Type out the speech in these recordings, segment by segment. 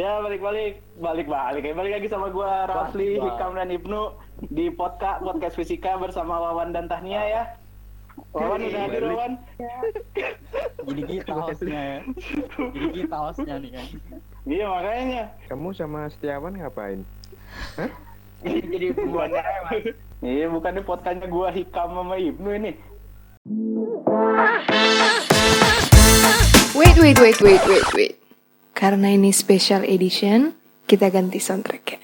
Ya balik balik balik balik balik lagi sama gua Rafli. Hikam dan Ibnu di podcast podcast fisika bersama Wawan dan Tahnia ya. Wawan udah hadir. Wawan. Jadi kita hostnya ya. Jadi kita hostnya nih kan. Iya makanya. Kamu sama Setiawan ngapain? Jadi pembuatnya mas. Iya bukan di podcastnya gua Hikam sama Ibnu ini. Wait, wait, wait, wait, wait, wait. Karena ini special edition, kita ganti soundtracknya.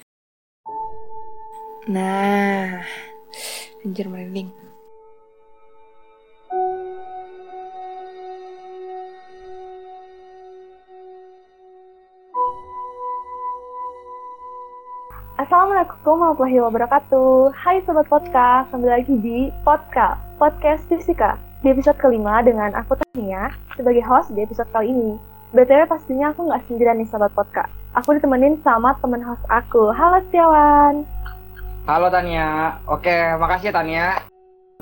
Nah, anjir merinding. Assalamualaikum warahmatullahi wabarakatuh Hai Sobat Podcast, kembali lagi di Podcast, Podcast Fisika Di episode kelima dengan aku Tania sebagai host di episode kali ini BTW pastinya aku nggak sendirian nih Sobat Podcast Aku ditemenin sama temen host aku Halo Setiawan Halo Tania, oke makasih ya Tania.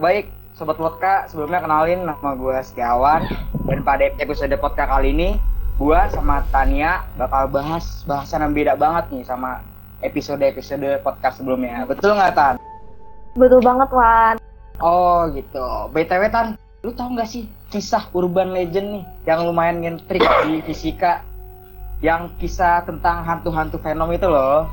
Baik, Sobat Vodka, sebelumnya kenalin nama gue Setiawan dan pada episode podcast kali ini gue sama Tania bakal bahas bahasan yang beda banget nih sama episode-episode podcast sebelumnya. Betul nggak Tan? Betul banget Wan Oh gitu. BTW Tan, lu tau nggak sih kisah urban legend nih yang lumayan ngentrik di fisika yang kisah tentang hantu-hantu fenom itu loh.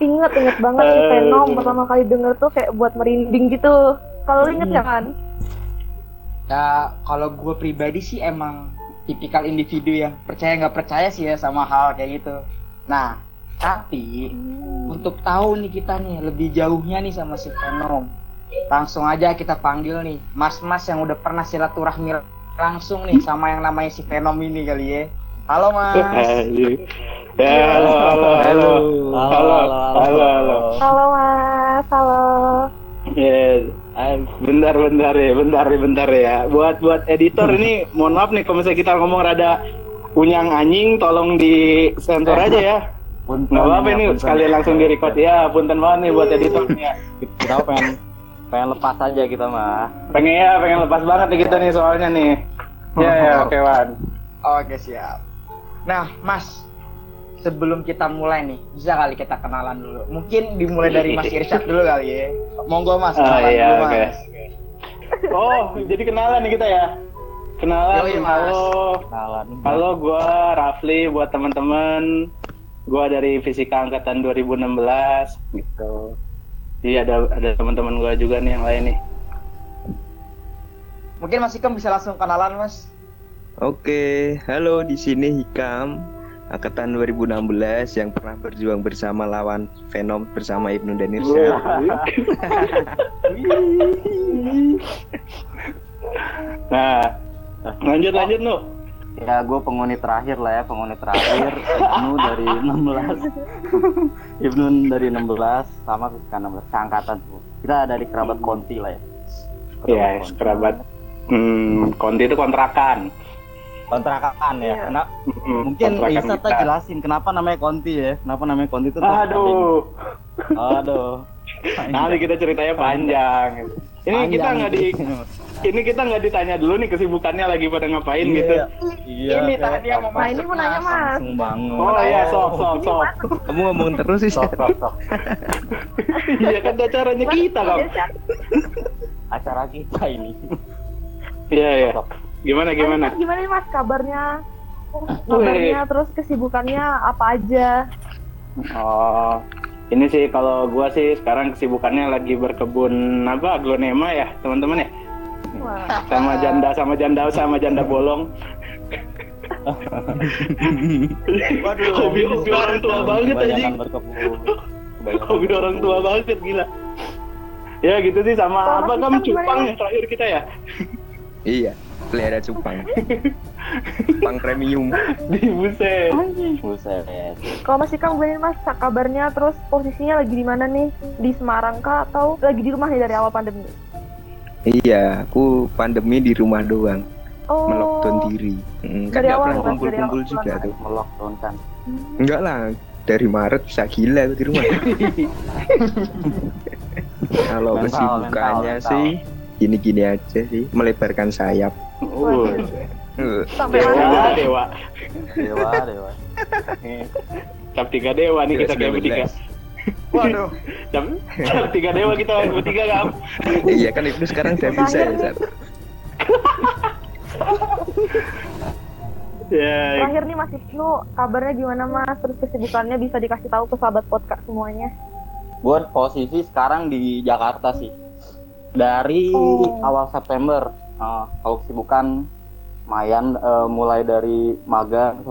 Ingat, inget banget si Eh. Venom pertama kali denger tuh kayak buat merinding gitu Kalau lu inget kan? Ya kalau gue pribadi sih emang tipikal individu yang percaya nggak percaya sih ya sama hal kayak gitu. Nah tapi untuk tahu nih kita nih lebih jauhnya nih sama si Venom, langsung aja kita panggil nih mas-mas yang udah pernah silaturahmi langsung nih sama yang namanya si Venom ini kali ya. Halo mas. Ya halo halo halo halo halo halo. Halo Mas, halo Ya, bentar bentar ya, bentar ya, bentar ya. Buat buat editor ini, mohon maaf nih kalau misalnya kita ngomong rada unyang anjing, tolong di sensor aja ya. Nggak apa-apa ini sekalian langsung di record ya. Punten banget nih buat editornya. Kita pengen pengen lepas aja kita mah. Pengen ya, pengen lepas banget nih kita nih soalnya nih. Ya ya, oke Wan. Oke siap. Nah mas, sebelum kita mulai nih, bisa kali kita kenalan dulu. Mungkin dimulai dari Mas Irsyad dulu kali ya. Monggo mas, Ah kenalan iya, dulu oke. mas. Oh, jadi kenalan nih kita ya. Kenalan, Yoi, Mas. halo. Kenalan. Halo, gua Rafli buat teman-teman. Gua dari Fisika angkatan 2016 gitu. Jadi ada ada teman-teman gua juga nih yang lain nih. Mungkin Mas Ikam bisa langsung kenalan mas. Oke, halo di sini Hikam angkatan 2016 yang pernah berjuang bersama lawan Venom bersama Ibnu dan Irsyad. nah, lanjut lanjut nu. Ya gue penghuni terakhir lah ya, penghuni terakhir. Ibnu dari 16. Ibnu dari 16 sama Fisika 16 seangkatan tuh. Kita dari kerabat Konti lah ya. Iya, Konti. kerabat. Hmm, konti itu kontrakan. kontrakan ya. Iya. Kena, Hmm, mungkin bisa tak kita. jelasin kenapa namanya Konti ya? Kenapa namanya Konti itu? Aduh, Aduh. nanti kita ceritanya panjang. Ini kita nggak di ini kita nggak ditanya dulu nih kesibukannya lagi pada ngapain gitu. Iya. Ini tadi yang mau Nah ini mau nanya Mas bangun. Oh iya, sok sok sok. Kamu ngomong terus sih. Sok, sok, sok. Iya kan acaranya kita loh. Acara kita ini. Iya iya. Gimana gimana? Gimana nih Mas kabarnya? Kabarnya terus kesibukannya apa aja? Oh, ini sih kalau gua sih sekarang kesibukannya lagi berkebun apa aglonema ya teman-teman ya Wah. sama janda sama janda sama janda bolong. Waduh. Hobi hobi orang tua banget. Kebanyakan Hobi orang tua banget gila. Ya gitu sih sama apa kamu cupang ya? yang terakhir kita ya iya, pelihara cupang. Cupang premium. di buset. Buset. Kalau Mas Ikam gimana nih, Mas kabarnya terus posisinya lagi di mana nih? Di Semarang kah atau lagi di rumah nih dari awal pandemi? Iya, aku pandemi di rumah doang, Oh. melockdown diri. Hmm, kan Dari nggak awal, pernah kumpul-kumpul juga tuh. Melockdown kan. Enggak lah, dari Maret bisa gila tuh di rumah. Kalau kesibukannya sih gini-gini aja sih, melebarkan sayap. Eh, Sampai Dewa, mana? dewa. Dewa, dewa. Nih, Cap tiga dewa nih kita kayak 19. bertiga. Waduh. Cap, cap tiga dewa kita bertiga kan. Iya kan itu sekarang udah bisa ya, Sat. Ya, Terakhir nih Mas Ibnu, kabarnya gimana Mas? Terus kesibukannya bisa dikasih tahu ke sahabat podcast semuanya. Gue posisi sekarang di Jakarta sih. Dari Oh. awal September. Uh, kalau kesibukan lumayan eh, mulai dari magang 1%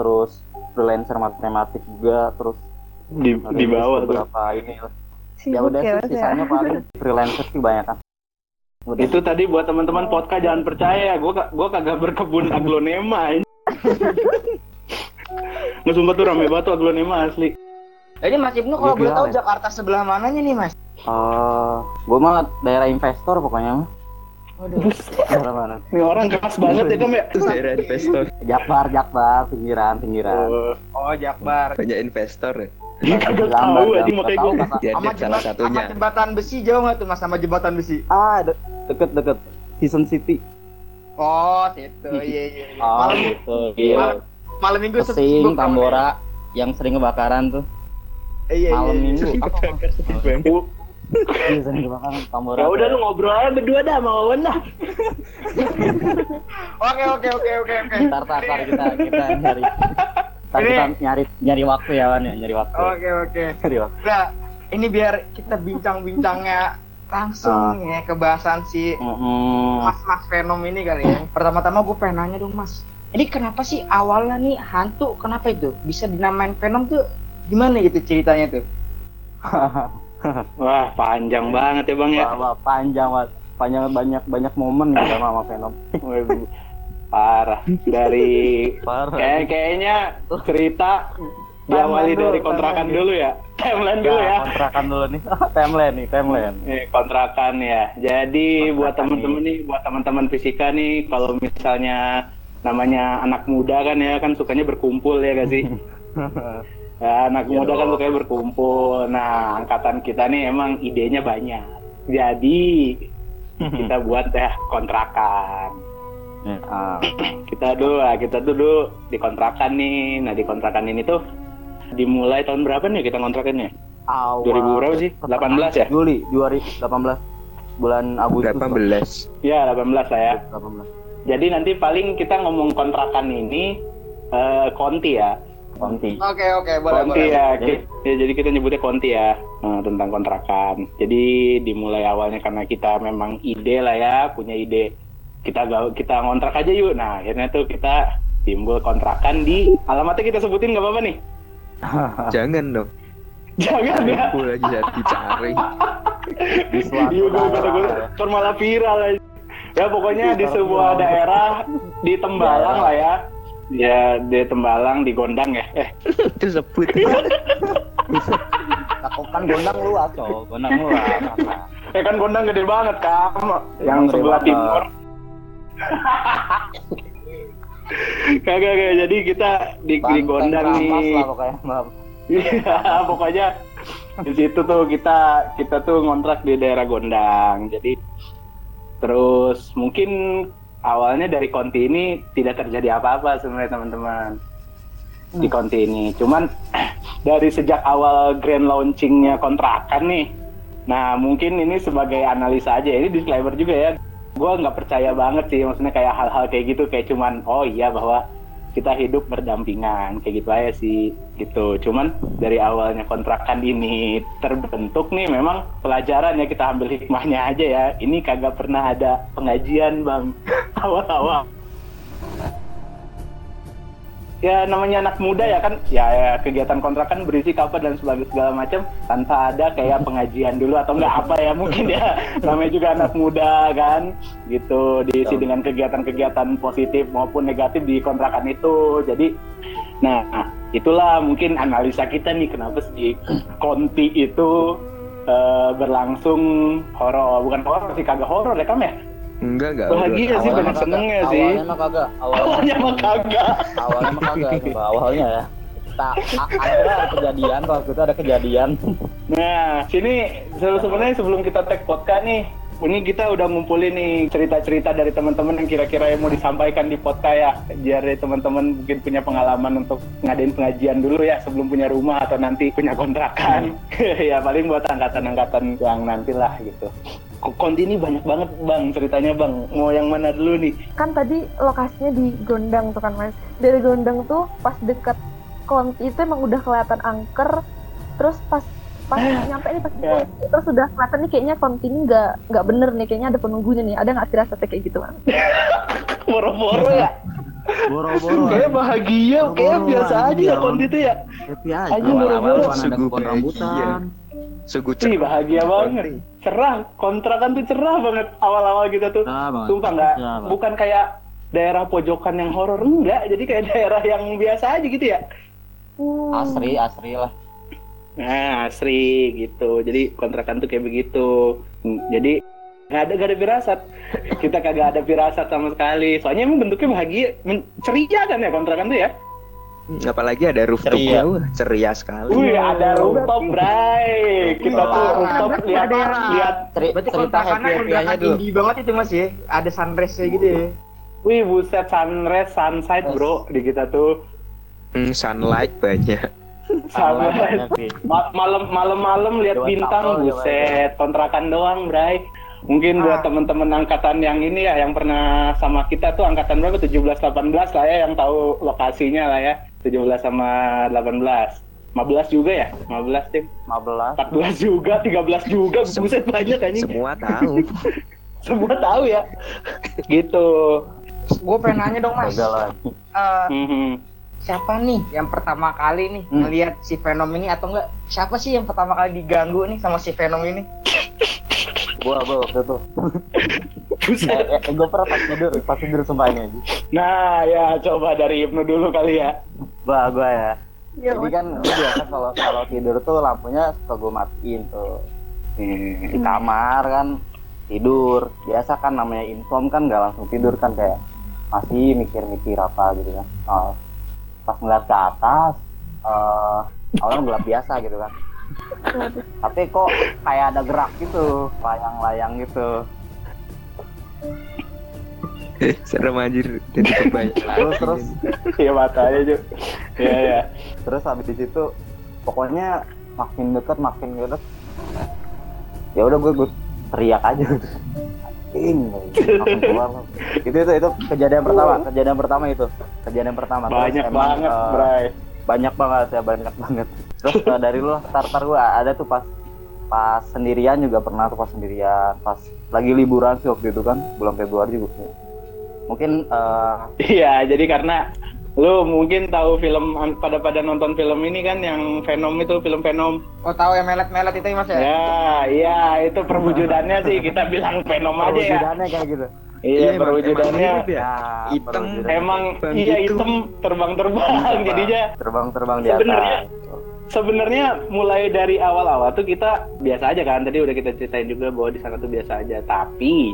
terus freelancer matematik juga terus di, di bawah tuh. beberapa ini ya udah ya, sih ya. sisanya paling freelancer sih banyak kan. Udah. Itu tadi buat teman-teman podcast jangan percaya, gua ka- gua kagak berkebun aglonema. Nggak sumpah tuh rame banget tuh aglonema asli. Jadi Mas Ibnu kalau boleh tahu ya. Jakarta sebelah mananya nih Mas? Eh, gue mah daerah investor pokoknya mah. Waduh. Ini orang keras banget ya, Kam ya. Daerah investor. Jakbar, Jakbar, pinggiran, pinggiran. Oh, Oh Jakbar. Banyak investor ya. dia kagak tahu aja gambar. makanya. Dia Sama salah satunya. Sama jembatan besi jauh nggak tuh Mas sama jembatan besi? Ah, de- deket deket. Season City. Oh, situ. Iya iya. iya. Oh, Malam, gitu. Iya. malam, malam minggu Pesing, kamu Tambora, yang sering kebakaran tuh. Iya iya. Malam iya. minggu. Iya, sering kebakaran Tambora. Ya udah lu ngobrol aja berdua dah sama Wawan dah. Oke oke oke oke oke. Ntar, ntar, ntar kita kita nyari. Ntar kita nyari nyari waktu ya, Wan ya, nyari waktu. Oke oke. Nyari waktu. Udah, ini biar kita bincang-bincangnya langsung ya ke bahasan si. Mas-mas Venom ini kali ya. Pertama-tama gue pengen nanya dong Mas. Ini kenapa sih awalnya nih hantu kenapa itu bisa dinamain Venom tuh gimana gitu ceritanya tuh? Wah, panjang banget ya, Bang ya. Wah, wah, panjang banget. Panjang banyak banyak momen gitu sama sama Venom. Parah. Dari Parah. kayak kayaknya cerita diawali dari kontrakan dulu ya. Timeline dulu ya. kontrakan dulu nih. timeline nih, timeline. Eh, kontrakan ya. Jadi buat Kontrakan teman-teman nih, buat teman-teman fisika nih, kalau misalnya namanya anak muda kan ya kan sukanya berkumpul ya gak sih? Ya, anak Iya muda kan dong. sukanya berkumpul. Nah, angkatan kita nih emang idenya banyak. Jadi kita buat ya kontrakan. Ya, ah. Kita dulu, lah, kita tuh dulu di kontrakan nih. Nah, di kontrakan ini tuh dimulai tahun berapa nih kita kontrakannya? awal 2000 berapa sih? 18 ya? Juli 2018 bulan Agustus 18. Ya, 18 lah ya. 18 Jadi nanti paling kita ngomong kontrakan ini eh, konti ya. Konti Oke oke boleh konti boleh. ya. Jadi- ya, Jadi kita nyebutnya konti ya eh, tentang kontrakan. Jadi dimulai awalnya karena kita memang ide lah ya, punya ide. Kita gak, kita ngontrak aja yuk. Nah, akhirnya tuh kita timbul kontrakan di alamatnya kita sebutin nggak apa-apa nih. Jangan dong. Jangan ya. Aku lagi dicari. di suatu Iya, daerah ya. malah viral aja. Ya pokoknya di sebuah daerah di Tembalang lah ya. Ya di Tembalang di Gondang ya. Eh Itu sebut. Takut kan gondang luas, cowok. Gondang luas. Eh kan Gondang gede banget kan, yang Gede sebelah timur. Kagak kagak jadi kita di, di Gondang nih. lah pokoknya. Maaf. Iya, pokoknya di situ tuh kita kita tuh ngontrak di daerah Gondang. Jadi terus mungkin awalnya dari konti ini tidak terjadi apa-apa sebenarnya teman-teman di konti ini. Cuman dari sejak awal grand launchingnya kontrakan nih. Nah mungkin ini sebagai analisa aja. Ini disclaimer juga ya. Gue nggak percaya banget sih. Maksudnya kayak hal-hal kayak gitu kayak cuman oh iya bahwa kita hidup berdampingan kayak gitu aja sih gitu. Cuman dari awalnya kontrakan ini terbentuk nih memang pelajaran ya kita ambil hikmahnya aja ya. Ini kagak pernah ada pengajian bang awal-awal. Ya namanya anak muda ya kan ya, ya, kegiatan kontrakan berisi cover dan sebagainya segala macam tanpa ada kayak pengajian dulu atau enggak apa ya mungkin ya. Namanya juga anak muda kan gitu. Diisi dengan kegiatan-kegiatan positif maupun negatif di kontrakan itu. Jadi nah itulah mungkin analisa kita nih kenapa sih konti itu eh, berlangsung horor. Bukan horor sih kagak horor ya kan ya Enggak enggak. bahagia sih banyak senengnya sih Awalnya mah kagak. awalnya mah kagak Awalnya mah kagak. coba Awalnya ya. Tak, ada kejadian waktu itu ada kejadian. Nah, sini se- sebenarnya sebelum kita tag podcast nih, ini kita udah ngumpulin nih cerita-cerita dari teman-teman yang kira-kira yang mau disampaikan di podcast ya. Biar teman-teman mungkin punya pengalaman untuk ngadain pengajian dulu ya sebelum punya rumah atau nanti punya kontrakan. ya paling buat angkatan-angkatan yang nantilah gitu. Konti ini banyak banget bang ceritanya bang. Mau yang mana dulu nih? Kan tadi lokasinya di Gondang tuh kan mas. Dari Gondang tuh pas dekat Konti itu emang udah kelihatan angker. Terus pas pas nyampe nih pas di Ya. Terus udah kelihatan nih kayaknya Konti ini nggak nggak bener nih kayaknya ada penunggunya nih. Ada nggak firasatnya kayak gitu mas? Boro-boro ya. Boro-boro. Kayak bahagia, kayak biasa aja ya. Konti itu ya. Happy aja. Boro-boro. ada rambutan. Sungguh Ih, bahagia banget. Cerah, kontrakan tuh cerah banget awal-awal kita tuh. Cerah banget. Sumpah nggak, bukan kayak daerah pojokan yang horor enggak, jadi kayak daerah yang biasa aja gitu ya. Asri, asri lah. Nah, asri gitu. Jadi kontrakan tuh kayak begitu. Jadi nggak ada nggak ada firasat. Kita kagak ada firasat sama sekali. Soalnya emang bentuknya bahagia, ceria kan ya kontrakan tuh ya. Apalagi ada rooftopnya, Ceria. wah ceria sekali. Wih, ada rooftop, Bray. Kita tuh Parah. rooftop lihat ada lihat Ceri- Berarti cerita happy happy aja kontrakan dulu. indie banget itu mas ya. Ada sunrise kayak gitu ya. Wih, buset sunrise, sunset, bro, di kita tuh. Hmm, sunlight banyak. Ma- malam malam malam lihat bintang buset kontrakan doang bray mungkin buat Ah. temen-temen angkatan yang ini ya yang pernah sama kita tuh angkatan berapa 17 18 lah ya yang tahu lokasinya lah ya 17 sama 18 15 juga ya 15 tim 15. 14 juga 13 juga buset banyak anjing Semua tahu. semua tahu ya gitu Gue pengen nanya dong mas. Gagal. Eh, Mhm. siapa nih yang pertama kali nih Hmm. ngelihat si Venom ini atau enggak? Siapa sih yang pertama kali diganggu nih sama si Venom ini? Gua gua waktu itu. Buset. Eh, eh, gua pernah pas tidur, pas tidur sumpah ini aja. nah ya coba dari Ibnu dulu kali ya Gua gua ya. Iya, Jadi kan biasa kalau kalau tidur tuh lampunya suka gua matiin tuh di kamar kan tidur biasa kan namanya inform kan nggak langsung tidur kan kayak masih mikir-mikir apa gitu kan Oh, pas ngeliat ke atas eh awalnya gelap biasa gitu kan tapi kok kayak ada gerak gitu layang-layang gitu. Serem anjir. Jadi kebanyakan. terus terus. Ya matanya juga ya ya terus habis di situ pokoknya makin deket makin deket. Ya udah gue gue teriak aja. Anjing, langsung keluar. Itu itu itu kejadian pertama kejadian pertama itu. Kejadian pertama. Terus banyak emang, banget eh, bray. banyak banget ya banyak banget terus eh, dari lu starter gue ada tuh pas pas sendirian juga pernah tuh pas sendirian pas lagi liburan sih waktu itu kan bulan Februari juga mungkin eh, Iya, jadi karena lu mungkin tahu film pada pada nonton film ini kan yang Venom itu film Venom. Oh tahu yang melet-melet itu ya mas ya? Ya, iya itu perwujudannya sih kita bilang Venom aja ya. perwujudannya kayak gitu Iya, Emang- perwujudannya emang mirip ya? Ya, Hitam. perwujudannya. emang iya gitu. hitam terbang-terbang jadinya terbang-terbang di atas sebenarnya mulai dari awal-awal tuh kita biasa aja kan. Tadi udah kita ceritain juga bahwa di sana tuh biasa aja. Tapi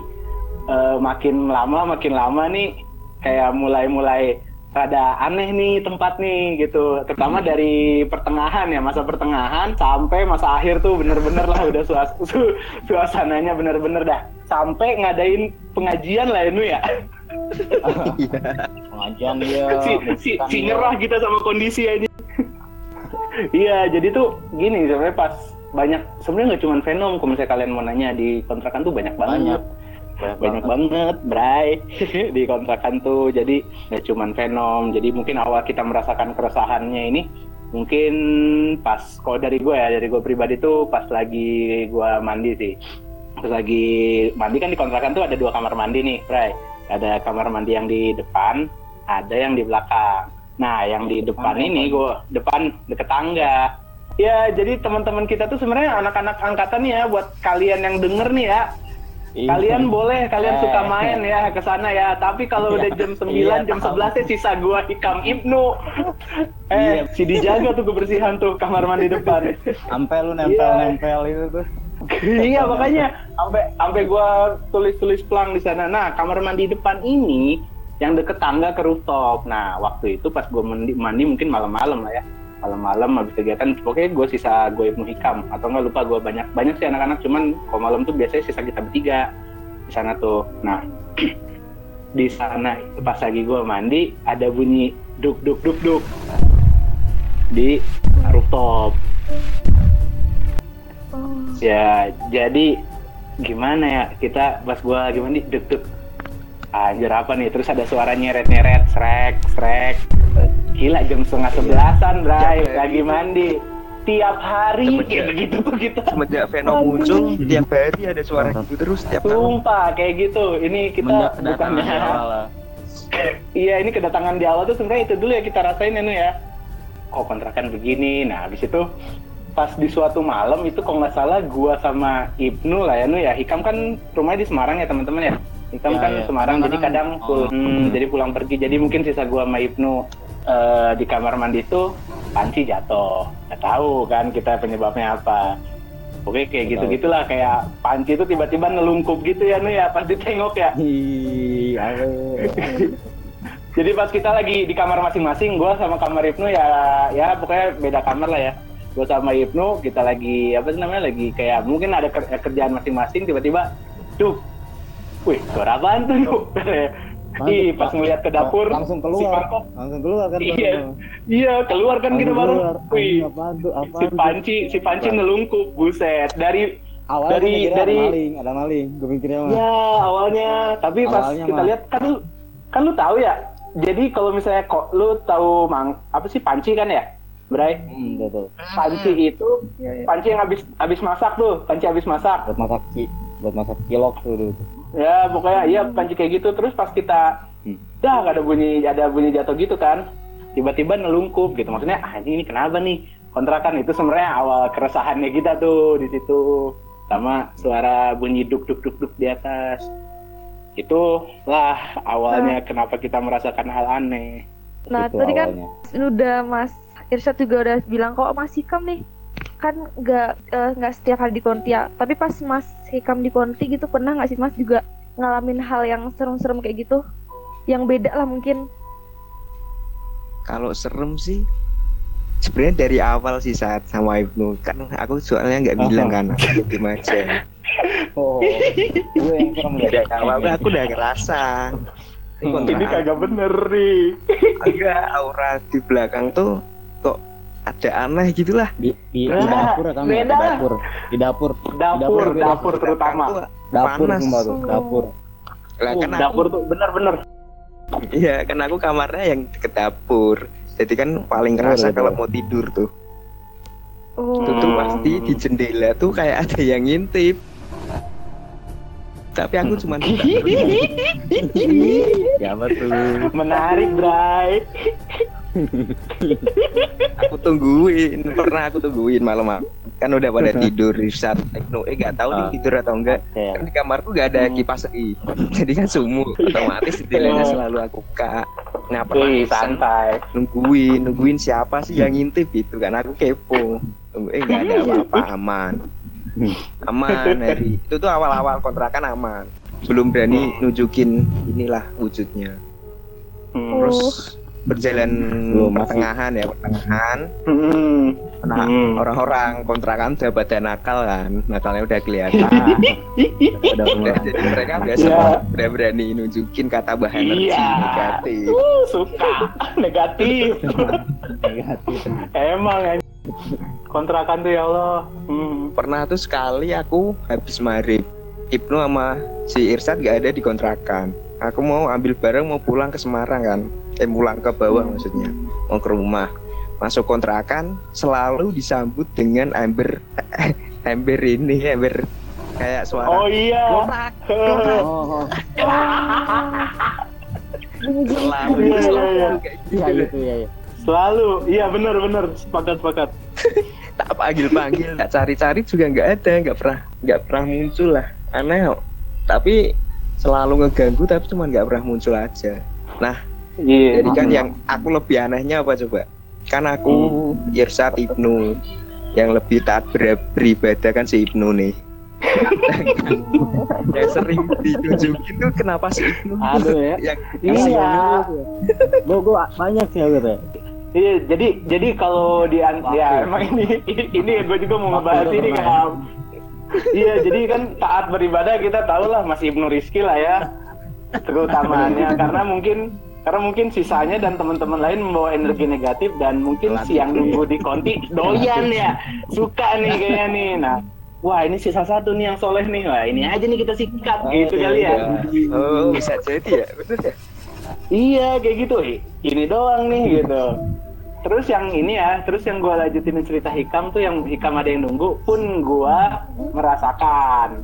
eh, makin lama makin lama nih kayak mulai-mulai rada aneh nih tempat nih gitu. Terutama dari pertengahan ya masa pertengahan sampai masa akhir tuh bener-bener lah udah suas su- suasananya bener-bener dah. Sampai ngadain pengajian lah ini ya. Pengajian dia si, si, si nyerah kita sama kondisi aja iya jadi tuh gini sebenarnya pas banyak sebenarnya nggak cuma Venom kalau misalnya kalian mau nanya di kontrakan tuh banyak banget. Banyak. Banyak banget. Bray. Di kontrakan tuh jadi nggak cuma Venom. Jadi mungkin awal kita merasakan keresahannya ini mungkin pas kalau dari gue ya dari gue pribadi tuh pas lagi gue mandi sih. Pas lagi mandi kan di kontrakan tuh ada dua kamar mandi nih Bray. Ada kamar mandi yang di depan ada yang di belakang nah yang di depan ini gue depan deket tangga ya jadi teman-teman kita tuh sebenarnya anak-anak angkatan ya buat kalian yang denger nih ya Kalian boleh, kalian suka main ya ke sana ya. Tapi kalau udah jam 9, Iya, jam tahu. 11 ya sisa gua Hikam Ibnu. Eh, si dijaga tuh kebersihan tuh kamar mandi depan. sampai lu nempel-nempel itu tuh iya, makanya sampai sampai gua tulis-tulis pelang di sana. Nah, kamar mandi depan ini yang deket tangga ke rooftop. Nah, waktu itu pas gua mandi, mandi mungkin malam-malam lah ya. malam-malam habis kegiatan pokoknya gue sisa gue Ibnu Hikam atau enggak lupa gue banyak banyak sih anak-anak. Cuman kalau malam tuh biasanya sisa kita bertiga di sana tuh. Nah di sana pas lagi gue mandi ada bunyi duk duk duk duk. Di rooftop. Oh. ya jadi gimana ya? Kita pas gue lagi mandi duk duk anjir apa nih? Terus ada suara nyeret nyeret srek srek. Gila jam setengah sebelasan Bray hari. lagi mandi. Tiap hari Semenjak- kayak begitu tuh kita Semenjak Venom muncul, tiap hari ada suara gitu terus tiap tahun. sumpah kayak gitu. Ini kita bukannya iya ini kedatangan di awal tuh sebenarnya itu dulu ya kita rasain ya Nu ya. Kok kontrakan begini? Nah habis itu pas di suatu malam itu kalau nggak salah gua sama Ibnu lah ya Nu ya. Hikam kan rumahnya di Semarang ya teman-teman ya Hikam Ya, kan ya. Semarang jadi kadang oh. hmm, jadi pulang pergi jadi mungkin sisa gua sama Ibnu eh, di kamar mandi itu panci jatuh nggak tahu kan kita penyebabnya apa Oke kayak gitu gitulah kayak panci itu tiba-tiba nelungkup gitu ya Nu ya pas ditengok ya. Jadi pas kita lagi di kamar masing-masing, gua sama kamar Ibnu ya ya pokoknya beda kamar lah ya. Gua sama Ibnu kita lagi apa sih namanya lagi kayak mungkin ada ker- kerjaan masing-masing tiba-tiba, duh, wih suara apaan tuh Nuh?" Ih pas ngeliat ke dapur langsung si keluar. Mangkok, Langsung keluar kan. iya iya keluar kan gitu baru, wih Apaan tuh? Apaan si Panci si Panci nelungkup buset dari Awalnya dari- dari- ada maling, ada maling. Gue mikirnya mah. Ya awalnya, tapi pas Awalnya kita mah. lihat kan lu kan lu tahu ya. Jadi kalau misalnya kok lu tahu mang apa sih panci kan ya, Bray? Hmm, betul. Panci itu panci yang habis habis masak tuh, panci habis masak. Buat masak ki, buat masak cilok tuh. Ya pokoknya iya panci kayak gitu. Terus pas kita Hmm. dah ada bunyi ada bunyi jatuh gitu kan, tiba-tiba nelungkup gitu. Maksudnya ah ini ini kenapa nih kontrakan itu sebenarnya awal keresahannya kita tuh di situ sama suara bunyi duk duk duk duk di atas itulah awalnya kenapa kita merasakan hal aneh Nah, Itu tadi kan awalnya. udah Mas Irsyad juga udah bilang kok Mas Hikam nih kan nggak eh, nggak setiap hari di Konti ya. Tapi pas Mas Hikam di Konti gitu pernah nggak sih Mas juga ngalamin hal yang serem-serem kayak gitu? Yang beda lah mungkin. Kalau serem sih sebenarnya dari awal sih saat sama Ibnu kan aku soalnya nggak bilang kan aku diem aja Oh, gue yang serem dari awal aku udah ngerasa Ini Hmm. ini kagak bener nih agak aura di belakang tuh kok ada aneh gitulah Di, di, di Nah, dapur ya kamu ya, di beda. dapur. Di dapur. dapur beda. dapur terutama Dapur Panas. semua tuh, dapur. lah Uh, kan aku dapur tuh bener-bener iya kan aku kamarnya yang deket dapur jadi kan paling kerasa Betul, kalau betul. mau tidur tuh Oh. itu tuh pasti di jendela tuh kayak ada yang ngintip tapi aku cuma Siapa tuh? menarik Bray aku tungguin pernah aku tungguin malam kan udah pada tidur di saat Ibnu eh nggak tahu nih Ah. tidur atau enggak. Kayak kan di kamarku nggak ada kipas I. jadi kan sumuk otomatis jendelanya selalu aku buka. Nah pernah santai. nungguin nungguin siapa sih yang ngintip gitu kan? Aku kepo. Eh nggak ada apa-apa aman. Aman dari itu tuh awal-awal kontrakan aman. Belum berani nunjukin inilah wujudnya. Hmm. terus berjalan Belum, masih. pertengahan ya pertengahan Hmm. nah Hmm. orang-orang kontrakan udah pada nakal kan nakalnya udah kelihatan ada Udah, mulai. jadi mereka udah Iya. semua udah berani nunjukin kata bahan energi Iya. negatif Uh, suka negatif Negatif. emang ya kontrakan tuh ya Allah hmm. pernah tuh sekali aku habis maghrib Ibnu sama si Irsad gak ada di kontrakan aku mau ambil barang mau pulang ke Semarang kan? Eh pulang ke bawah maksudnya. Mau ke rumah. Masuk kontrakan selalu disambut dengan ember ember ini ember kayak suara. Oh iya. Oh. selalu Iya, selalu kayak gitu. Iya gitu selalu. Bener bener sepakat sepakat. Tak panggil panggil tak cari cari juga nggak ada nggak pernah nggak pernah muncul lah. Aneh tapi selalu ngeganggu tapi cuma nggak pernah muncul aja. Iya. jadi kan yang aku lebih anehnya apa coba? Kan aku Irsat Ibnu. Yang lebih taat ber- beribadah kan si Ibnu nih. Yang sering ditunjukin tuh kenapa si Ibnu? Aduh ya. yang iya. Gue gue banyak sih aku teh. Iya, jadi jadi kalau di an- ya emang ini ini gue juga mau ngebahas ini kan. Iya, jadi kan taat beribadah kita tahu lah masih Ibnu Rizky lah ya keutamaannya. Karena mungkin karena mungkin sisanya dan teman-teman lain membawa energi negatif dan mungkin si yang nunggu di konti doyan ya. Suka nih kayaknya nih. Nah wah ini sisa satu nih yang soleh nih. Wah ini aja nih kita sikat gitu kali ya. Oh, bisa jadi ya, bener ya. Iya kayak gitu, ini doang nih gitu. Terus yang ini ya, terus yang gue lanjutin cerita Hikam tuh yang Hikam ada yang nunggu pun gue merasakan.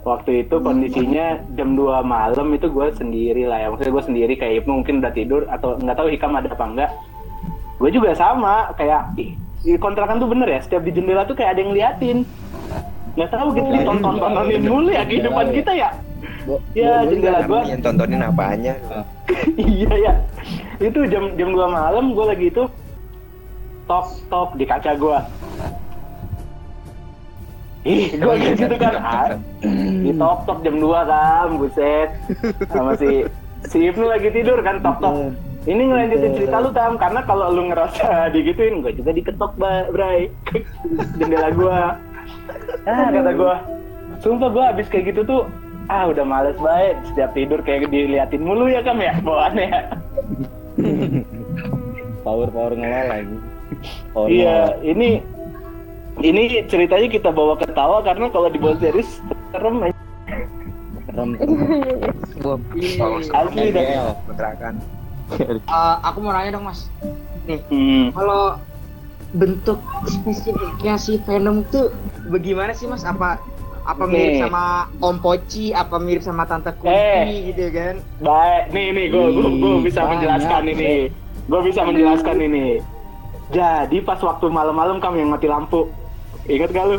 Waktu itu kondisinya jam 2 malam itu gue sendiri lah ya, maksudnya gue sendiri kayak Ibnu mungkin udah tidur atau nggak tahu Hikam ada apa enggak. Gue juga sama, kayak kontrakan tuh bener ya, setiap di jendela tuh kayak ada yang liatin. Nggak tahu gitu ditonton-tontonin mulu ya kehidupan kita ya. Ya jendela gue Yang tontonin apanya? iya ya itu jam jam 2 malam gue lagi itu tok tok di kaca gue ih gue gitu kan ah, di tok tok jam 2 kan buset. Sama si si Ibnu lagi tidur kan tok tok ini ngelanjutin cerita lu tam karena kalau lu ngerasa digituin gue juga diketok ba- bray. Jendela gue ah kata gue sumpah gue abis kayak gitu tuh ah udah males banget setiap tidur kayak diliatin mulu ya kam ya bawaannya. Ya power power ngelola ini power iya ini ini ceritanya kita bawa ketawa karena kalau dibawa serius serem aja. serem Gua Asli dah. NGL. kontrakan. Eh, aku mau nanya dong mas. Nih, Hmm. kalau bentuk spesifiknya si Venom tuh bagaimana sih mas? Apa apa mirip Nih. sama Om Poci? Apa mirip sama Tante Kunti Eh. gitu kan? Baik, nih nih gue gue gue bisa Banyak, menjelaskan ini. Gue bisa menjelaskan ini. Jadi pas waktu malam-malam kamu yang mati lampu. Ingat gak lu?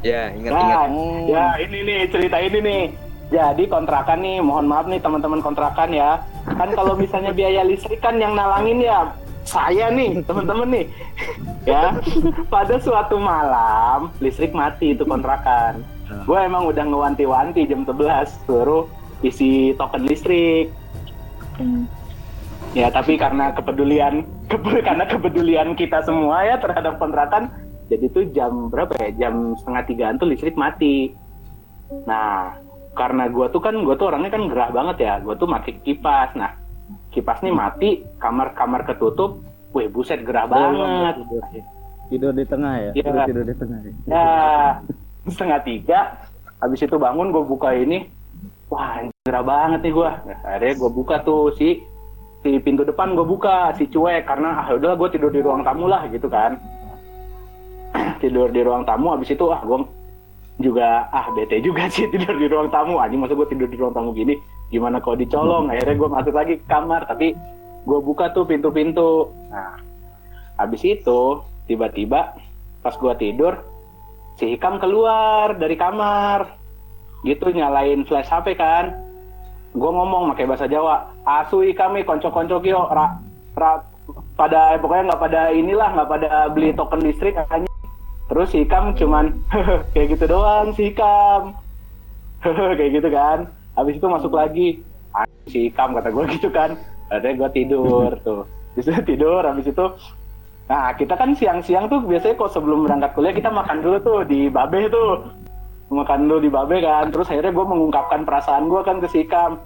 Ya, ingat-ingat. Nah, ya ini nih cerita ini nih. Jadi kontrakan nih, mohon maaf nih teman-teman kontrakan ya. Kan kalau misalnya biaya listrik kan yang nalangin ya saya nih, teman-teman nih. ya. Pada suatu malam listrik mati itu kontrakan. Gue emang udah ngewanti-wanti jam 11 suruh isi token listrik. Ya, tapi karena kepedulian karena kepedulian kita semua ya terhadap kontrakan, jadi tuh jam berapa ya? Jam setengah tigaan tuh listrik mati. Nah, karena gua tuh kan gua tuh orangnya kan gerah banget ya. Gua tuh mati kipas. Nah, kipas nih mati, kamar-kamar ketutup. Wih, buset gerah banget. tidur. tidur di tengah ya Iya. tidur, tidur di tengah ya Ya, setengah tiga. Habis itu bangun gue buka ini. Wah, gerah banget nih gue. Nah, akhirnya gue buka tuh si si pintu depan gue buka si cuek karena ah udah gue tidur di ruang tamu lah gitu kan. tidur di ruang tamu habis itu ah gue juga ah bete juga sih tidur di ruang tamu. Anjing masa gue tidur di ruang tamu gini? Gimana kalau dicolong? Akhirnya gue masuk lagi ke kamar tapi gue buka tuh pintu-pintu. Nah habis itu tiba-tiba pas gue tidur si Hikam keluar dari kamar. Gitu nyalain flash HP kan gue ngomong pakai bahasa Jawa. Asu kami konco-konco kyo ra, ra, pada eh, pokoknya nggak pada inilah nggak pada beli token listrik katanya terus si Hikam cuman kayak gitu doang si Hikam kayak gitu kan. Habis itu masuk lagi. "Ah, si Hikam kata gue gitu kan. Akhirnya gue tidur tuh. Bisa tidur habis itu Nah, kita kan siang-siang tuh biasanya kok sebelum berangkat kuliah kita makan dulu tuh di Babe tuh. Makan dulu di Babe kan. Terus akhirnya gue mengungkapkan perasaan gue kan ke si Ikam.